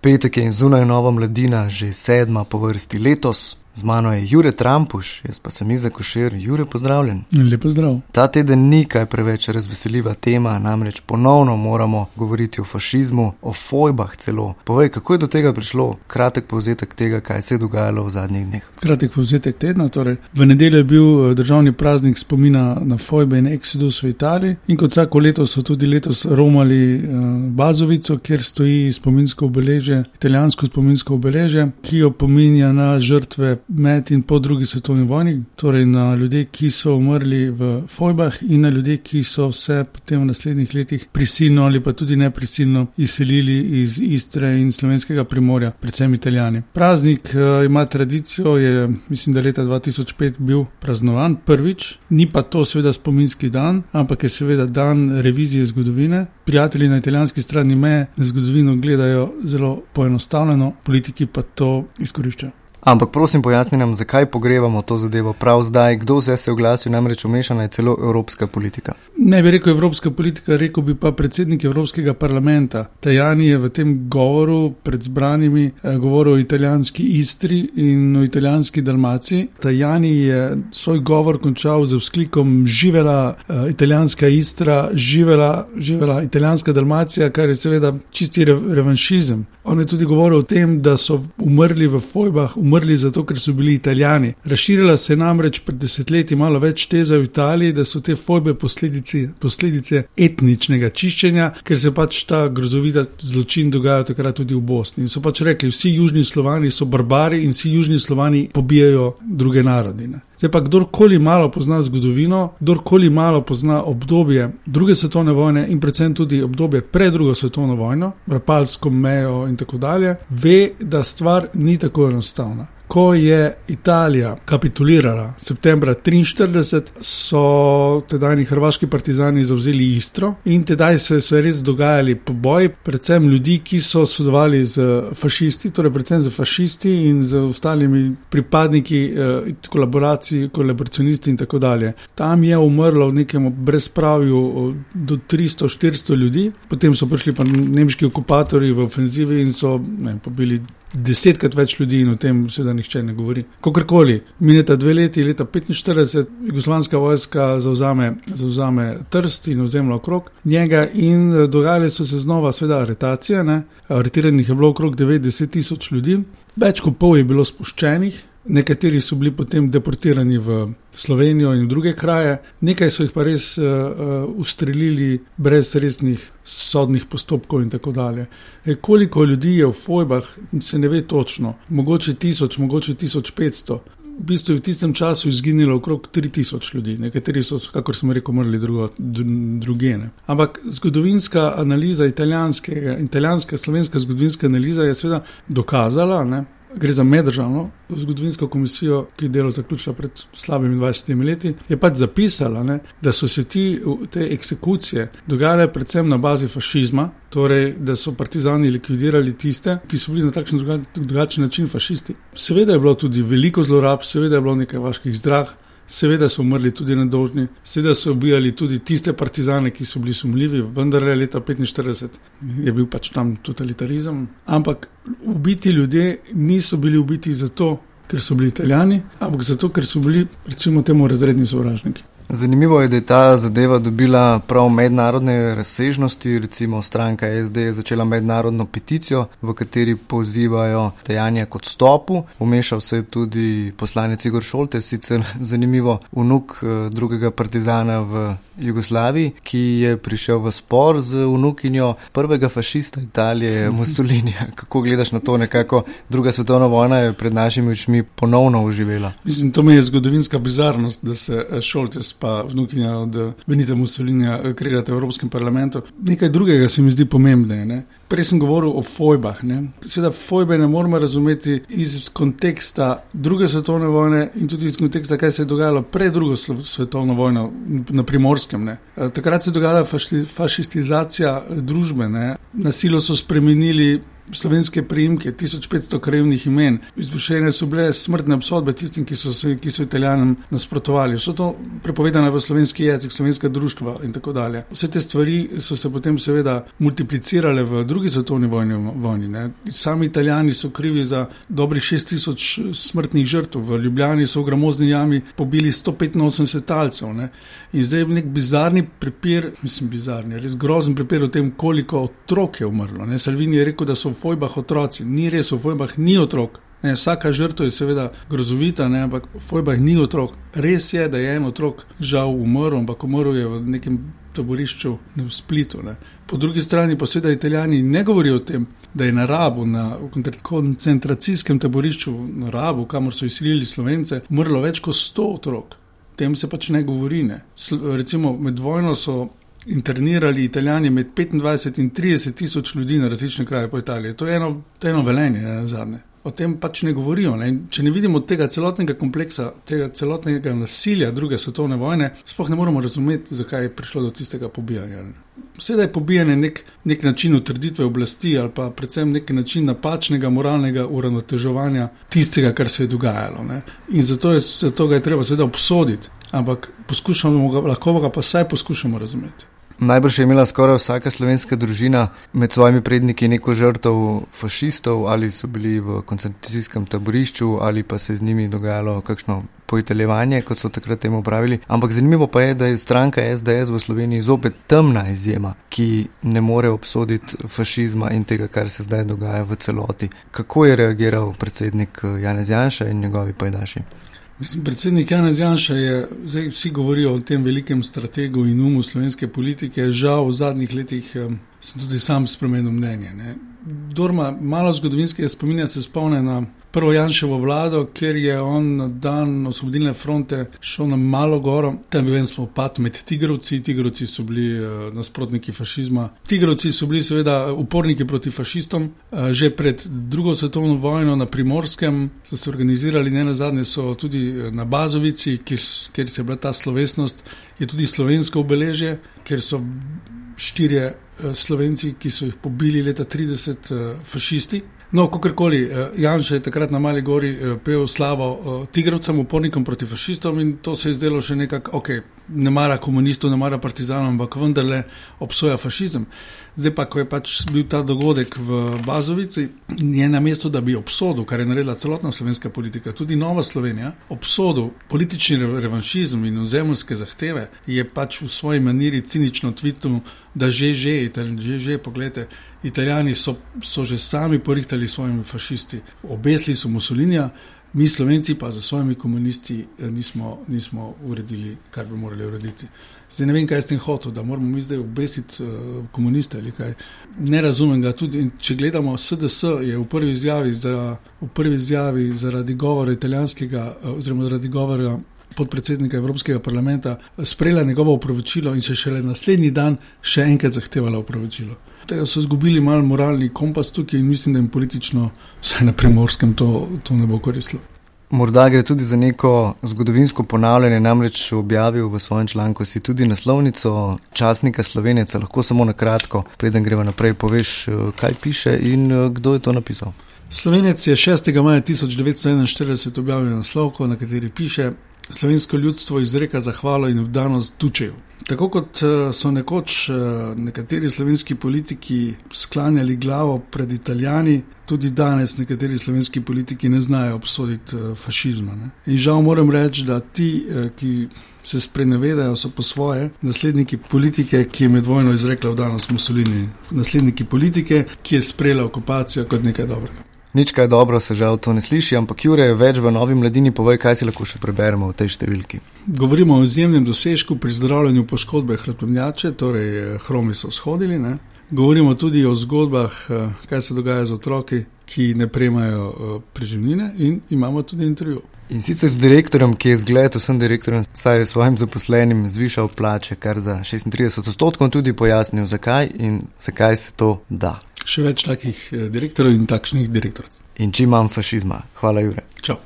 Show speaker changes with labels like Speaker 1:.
Speaker 1: Petek je zunaj nova mladina, že sedma po vrsti letos. Z mano je Jure Trampuš, jaz pa sem Iza Košir. Jure, pozdravljen.
Speaker 2: Lepo zdrav.
Speaker 1: Ta teden ni kaj preveč razveseljiva tema, namreč ponovno moramo govoriti o fašizmu, o fojbah celo. Povej, kako je do tega prišlo? Kratek povzetek tega, kaj se je dogajalo v zadnjih dneh.
Speaker 2: Kratek povzetek tedna. Torej, v nedeljo je bil eh, državni praznik spomina na fojbe in eksodus v Italiji in kot vsako leto so tudi letos romali uh, Bazovico, kjer stoji spominsko obeležje, italijansko spominsko obeležje, ki jo pominja na žrtve med in po drugi svetovni vojni, torej na ljudi, ki so umrli v Fojbah in na ljudi, ki so se potem v naslednjih letih prisilno ali pa tudi neprisilno izselili iz Istre in slovenskega primorja, predvsem italijani. Praznik uh, ima tradicijo, je mislim, da leta 2005 bil praznovan prvič, ni pa to seveda spominski dan, ampak je seveda dan revizije zgodovine. Prijatelji na italijanski strani meje zgodovino gledajo zelo poenostavljeno, politiki pa to izkoriščajo.
Speaker 1: Ampak prosim, pojasni nam, zakaj pogrevamo to zadevo prav zdaj, kdo vse se je oglasil, namreč umešana je celo evropska politika.
Speaker 2: Ne bi rekel evropska politika, rekel bi pa predsednik Evropskega parlamenta. Tajani je v tem govoru pred zbranimi eh, govoril o italijanski Istri in o italijanski Dalmaciji. Tajani je svoj govor končal z vzklikom živela uh, italijanska Istra, živela, živela italijanska Dalmacija, kar je seveda čisti re revanšizem. On je tudi govoril o tem, da so umrli v fojbah, umrli zato, ker so bili italijani. Razširila se je namreč pred desetletji malo več teza v Italiji, da so te fojbe posledice, posledice etničnega čiščenja, ker se pač ta grozovita zločin dogaja takrat tudi v Bosni. In so pač rekli, vsi južni slovani so barbari in vsi južni slovani pobijajo druge narodine. Zdaj pa kdorkoli malo pozna zgodovino, kdorkoli malo pozna obdobje druge svetovne vojne in predvsem tudi obdobje pred drugo svetovno vojno, rapalsko mejo in tako dalje, ve, da stvar ni tako enostavna ko je Italija kapitulirala septembra 1943, so tedajni hrvaški partizani zavzeli Istro in tedaj se so res dogajali poboji, predvsem ljudi, ki so sodelovali z fašisti, torej predvsem z fašisti in z ostalimi pripadniki eh, kolaboracij, kolaboracionisti in tako dalje. Tam je umrlo v nekem brezpravju do 300-400 ljudi, potem so prišli pa nemški okupatori v ofenzivi in so ne, pobili desetkrat več ljudi in o tem seveda nihče ne govori. Kakorkoli, mineta dve leti, leta 45, jugoslovanska vojska zauzame, zauzame trst in ozemlja okrog njega in eh, dogajale so se znova seveda aretacije, ne? aretiranih je bilo okrog 90 tisoč ljudi, več kot pol je bilo spuščenih, nekateri so bili potem deportirani v Slovenijo in v druge kraje, nekaj so jih pa res uh, ustrelili brez resnih sodnih postopkov in tako dalje. E, koliko ljudi je v Fojbah, se ne ve točno, mogoče tisoč, mogoče tisoč petsto. V bistvu je v tistem času izginilo okrog 3000 ljudi, nekateri so, kako smo rekli, umrli drugo, drugene. Ampak zgodovinska analiza, italijanska, italijanska, slovenska zgodovinska analiza je seveda dokazala, ne, gre za meddržavno zgodovinsko komisijo, ki je delo zaključila pred slabimi 20 leti, je pač zapisala, ne, da so se ti, te eksekucije dogajale predvsem na bazi fašizma, torej da so partizani likvidirali tiste, ki so bili na takšen drugačen način fašisti. Seveda je bilo tudi veliko zlorab, seveda je bilo nekaj vaških zdrah. Seveda so umrli tudi nedožni, seveda so ubijali tudi tiste partizane, ki so bili sumljivi, vendar je leta 1945 je bil pač tam totalitarizem. Ampak ubiti ljudje niso bili ubiti zato, ker so bili italijani, ampak zato, ker so bili, recimo, temu razredni sovražniki.
Speaker 1: Zanimivo je, da je ta zadeva dobila prav mednarodne razsežnosti. Recimo stranka SD je začela mednarodno peticijo, v kateri pozivajo dejanja kot stopu. Umešal se je tudi poslanec Igor Šolte, sicer zanimivo, vnuk eh, drugega partizana v Jugoslaviji, ki je prišel v spor z vnukinjo prvega fašista Italije, Mussolinija. Kako gledaš na to, nekako druga svetovna vojna je pred našimi očmi ponovno oživela?
Speaker 2: Mislim, to mi je zgodovinska bizarnost, da se eh, Šoltes pa vnukinja od Benita Mussolinija eh, kregata v Evropskem parlamentu. Nekaj drugega se mi zdi pomembne. Prej sem govoril o fojbah. Seveda, fojbe ne moramo razumeti iz konteksta druge svetovne vojne in tudi iz konteksta, kaj se je dogajalo pred drugo svetovno vojno na primorskem. Ne. Eh, takrat se je dogajala fašistizacija družbe, ne. nasilo so spremenili slovenske prijimke, 1500 krajevnih imen. Izvršene so bile smrtne obsodbe tistim, ki so, se, ki so italijanom nasprotovali. Vse to prepovedano v slovenski jezik, slovenska društva in tako dalje. Vse te stvari so se potem seveda multiplicirale v druge drugi svetovni vojni. vojni Sami italijani so krivi za dobrih 6000 smrtnih žrtev, v Ljubljani so v gramozni jami pobili 185 talcev. Ne? In zdaj je nek bizarni prepir, mislim, bizarni, res grozen prepir o tem, koliko otrok je umrlo. Ne? Salvini je rekel, da so v fojbah otroci. Ni res, v fojbah ni otrok. Ne, vsaka žrtev je seveda grozovita, ne, ampak fojbah ni otrok. Res je, da je en otrok žal umrl, ampak umrl je v nekem taborišču ne, v Splitu. Ne. Po drugi strani pa seveda italijani ne govorijo o tem, da je na Rabu, na koncentracijskem taborišču na Rabu, kamor so izsilili slovence, umrlo več kot 100 otrok. O tem se pač ne govori. Ne. Recimo med vojno so. Internirali italijani med 25 in 30 tisoč ljudi na različne kraje po Italiji. To je eno, to je eno velenje, ne zadnje o tem pač ne govorijo. Ne? Če ne vidimo tega celotnega kompleksa, tega celotnega nasilja druge svetovne vojne, sploh ne moremo razumeti, zakaj je prišlo do tistega pobijanja. Vse da je pobijanje nek, nek način utrditve oblasti ali pa predvsem nek način napačnega moralnega uravnoteževanja tistega, kar se je dogajalo. Ne? In zato, je, zato ga je treba seveda obsoditi, ampak poskušamo ga, lahko ga pa vsaj poskušamo razumeti.
Speaker 1: Najbrž je imela skoraj vsaka slovenska družina med svojimi predniki neko žrtev fašistov, ali so bili v koncentracijskem taborišču, ali pa se je z njimi dogajalo kakšno pojiteljevanje, kot so takrat temu pravili. Ampak zanimivo pa je, da je stranka SDS v Sloveniji zopet temna izjema, ki ne more obsoditi fašizma in tega, kar se zdaj dogaja v celoti. Kako je reagiral predsednik Janez Janša in njegovi pajdaši?
Speaker 2: Mislim, predsednik Janez Janša je, zdaj vsi govorijo o tem velikem strategu in umu slovenske politike, žal v zadnjih letih sem tudi sam spremenil mnenje. Ne. Dorma, malo zgodovinskega spominja se spomne na prvo Janševo vlado, ker je on na dan osvobodilne fronte šel na Malo goro. Tam je bil en spopad med Tigrovci. Tigrovci so bili uh, nasprotniki fašizma. Tigrovci so bili seveda uporniki proti fašistom. Uh, že pred drugo svetovno vojno na Primorskem so se organizirali, ne na zadnje so tudi eh, na Bazovici, kjer, kjer se je bila ta slovesnost, je tudi slovensko obeležje, ker so štirje uh, slovenci, ki so jih pobili leta 30, uh, fašisti. No, kakorkoli, uh, Janš je takrat na Mali Gori pel slavo tigrovcem, upornikom proti fašistom in to se je zdelo še nekako, ok, ne mara komunistov, ne mara partizanov, ampak vendarle obsoja fašizem. Zdaj pa, ko je pač bil ta dogodek v Bazovici, je na mestu, da bi obsodil, kar je naredila celotna slovenska politika, tudi Nova Slovenija, obsodil politični revanšizem in ozemljske zahteve, je pač v svoji maniri cinično tvitnil, da že, že, že, že, pogledajte, italijani so, so že sami porihtali svojimi fašisti, obesli so Mussolinija mi slovenci pa za svojimi komunisti eh, nismo, nismo uredili, kar bi morali urediti. Zdaj ne vem, kaj je s tem hotel, da moramo mi zdaj obesiti uh, komuniste ali kaj. Ne razumem ga tudi, če gledamo SDS, je v prvi izjavi, za, v prvi izjavi zaradi govora italijanskega, uh, oziroma zaradi govora podpredsednika Evropskega parlamenta, sprejela njegovo upravičilo in se šele naslednji dan še enkrat zahtevala upravičilo tega so izgubili malo moralni kompas tukaj in mislim, da jim politično, vsaj na primorskem, to, to ne bo koristilo.
Speaker 1: Morda gre tudi za neko zgodovinsko ponavljanje, namreč objavil v svojem članku si tudi naslovnico časnika Slovenija. Lahko samo na kratko, preden gremo naprej, poveš, eh, kaj piše in eh, kdo je to napisal.
Speaker 2: Slovenec je 6. maja 1941 objavil naslovko, na kateri piše: Slovensko ljudstvo izreka zahvalo in vdanost tučejo. Tako kot eh, so nekoč eh, nekateri slovenski politiki sklanjali glavo pred Italijani, tudi danes nekateri slovenski politiki ne znajo obsoditi eh, fašizma. Ne? In žal moram reči, da ti, ki se sprenevedajo, so po svoje nasledniki politike, ki je med vojno izrekla vdanost Mussolini, nasledniki politike, ki je sprejela okupacijo kot nekaj dobrega.
Speaker 1: Nič kaj dobro se žal to ne sliši, ampak Jure, več v novi mladini povej, kaj si lahko še preberemo v tej številki.
Speaker 2: Govorimo o izjemnem dosežku pri zdravljenju poškodbe hrbtovnjače, torej eh, hromi so shodili. Ne? Govorimo tudi o zgodbah, eh, kaj se dogaja z otroki, ki ne prejmajo eh, preživnine, in imamo tudi intervju.
Speaker 1: In sicer z direktorjem, ki je zgled vsem direktorjem, saj je svojim zaposlenim zvišal plače kar za 36 odstotkov, tudi pojasnil, zakaj in zakaj se to da
Speaker 2: še več takih eh, direktorjev in takšnih direktorjev.
Speaker 1: In čim manj fašizma. Hvala, Jure.
Speaker 2: Čau.